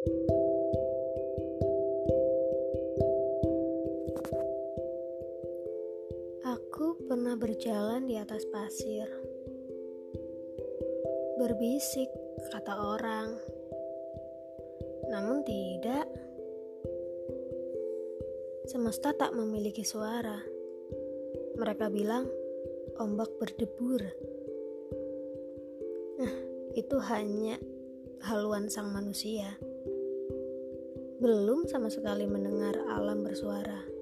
Aku pernah berjalan di atas pasir. Berbisik, kata orang. Namun tidak. Semesta tak memiliki suara. Mereka bilang, ombak berdebur. Nah, itu hanya haluan sang manusia. Belum sama sekali mendengar alam bersuara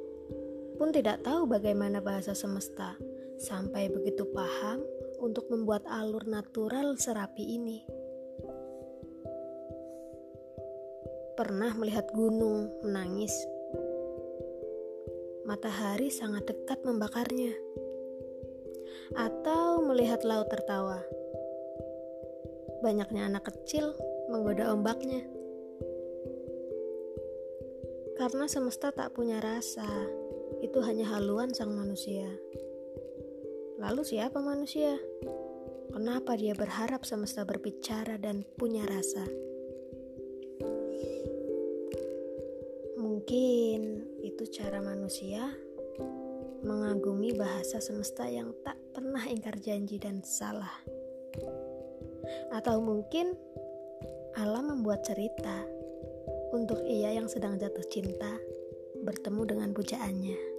pun tidak tahu bagaimana bahasa semesta sampai begitu paham untuk membuat alur natural serapi ini. Pernah melihat gunung menangis. Matahari sangat dekat membakarnya. Atau melihat laut tertawa. Banyaknya anak kecil menggoda ombaknya. Karena semesta tak punya rasa, itu hanya haluan sang manusia. Lalu siapa manusia? Kenapa dia berharap semesta berbicara dan punya rasa? Mungkin itu cara manusia mengagumi bahasa semesta yang tak pernah ingkar janji dan salah. Atau mungkin alam membuat cerita untuk ia yang sedang jatuh cinta bertemu dengan pujaannya.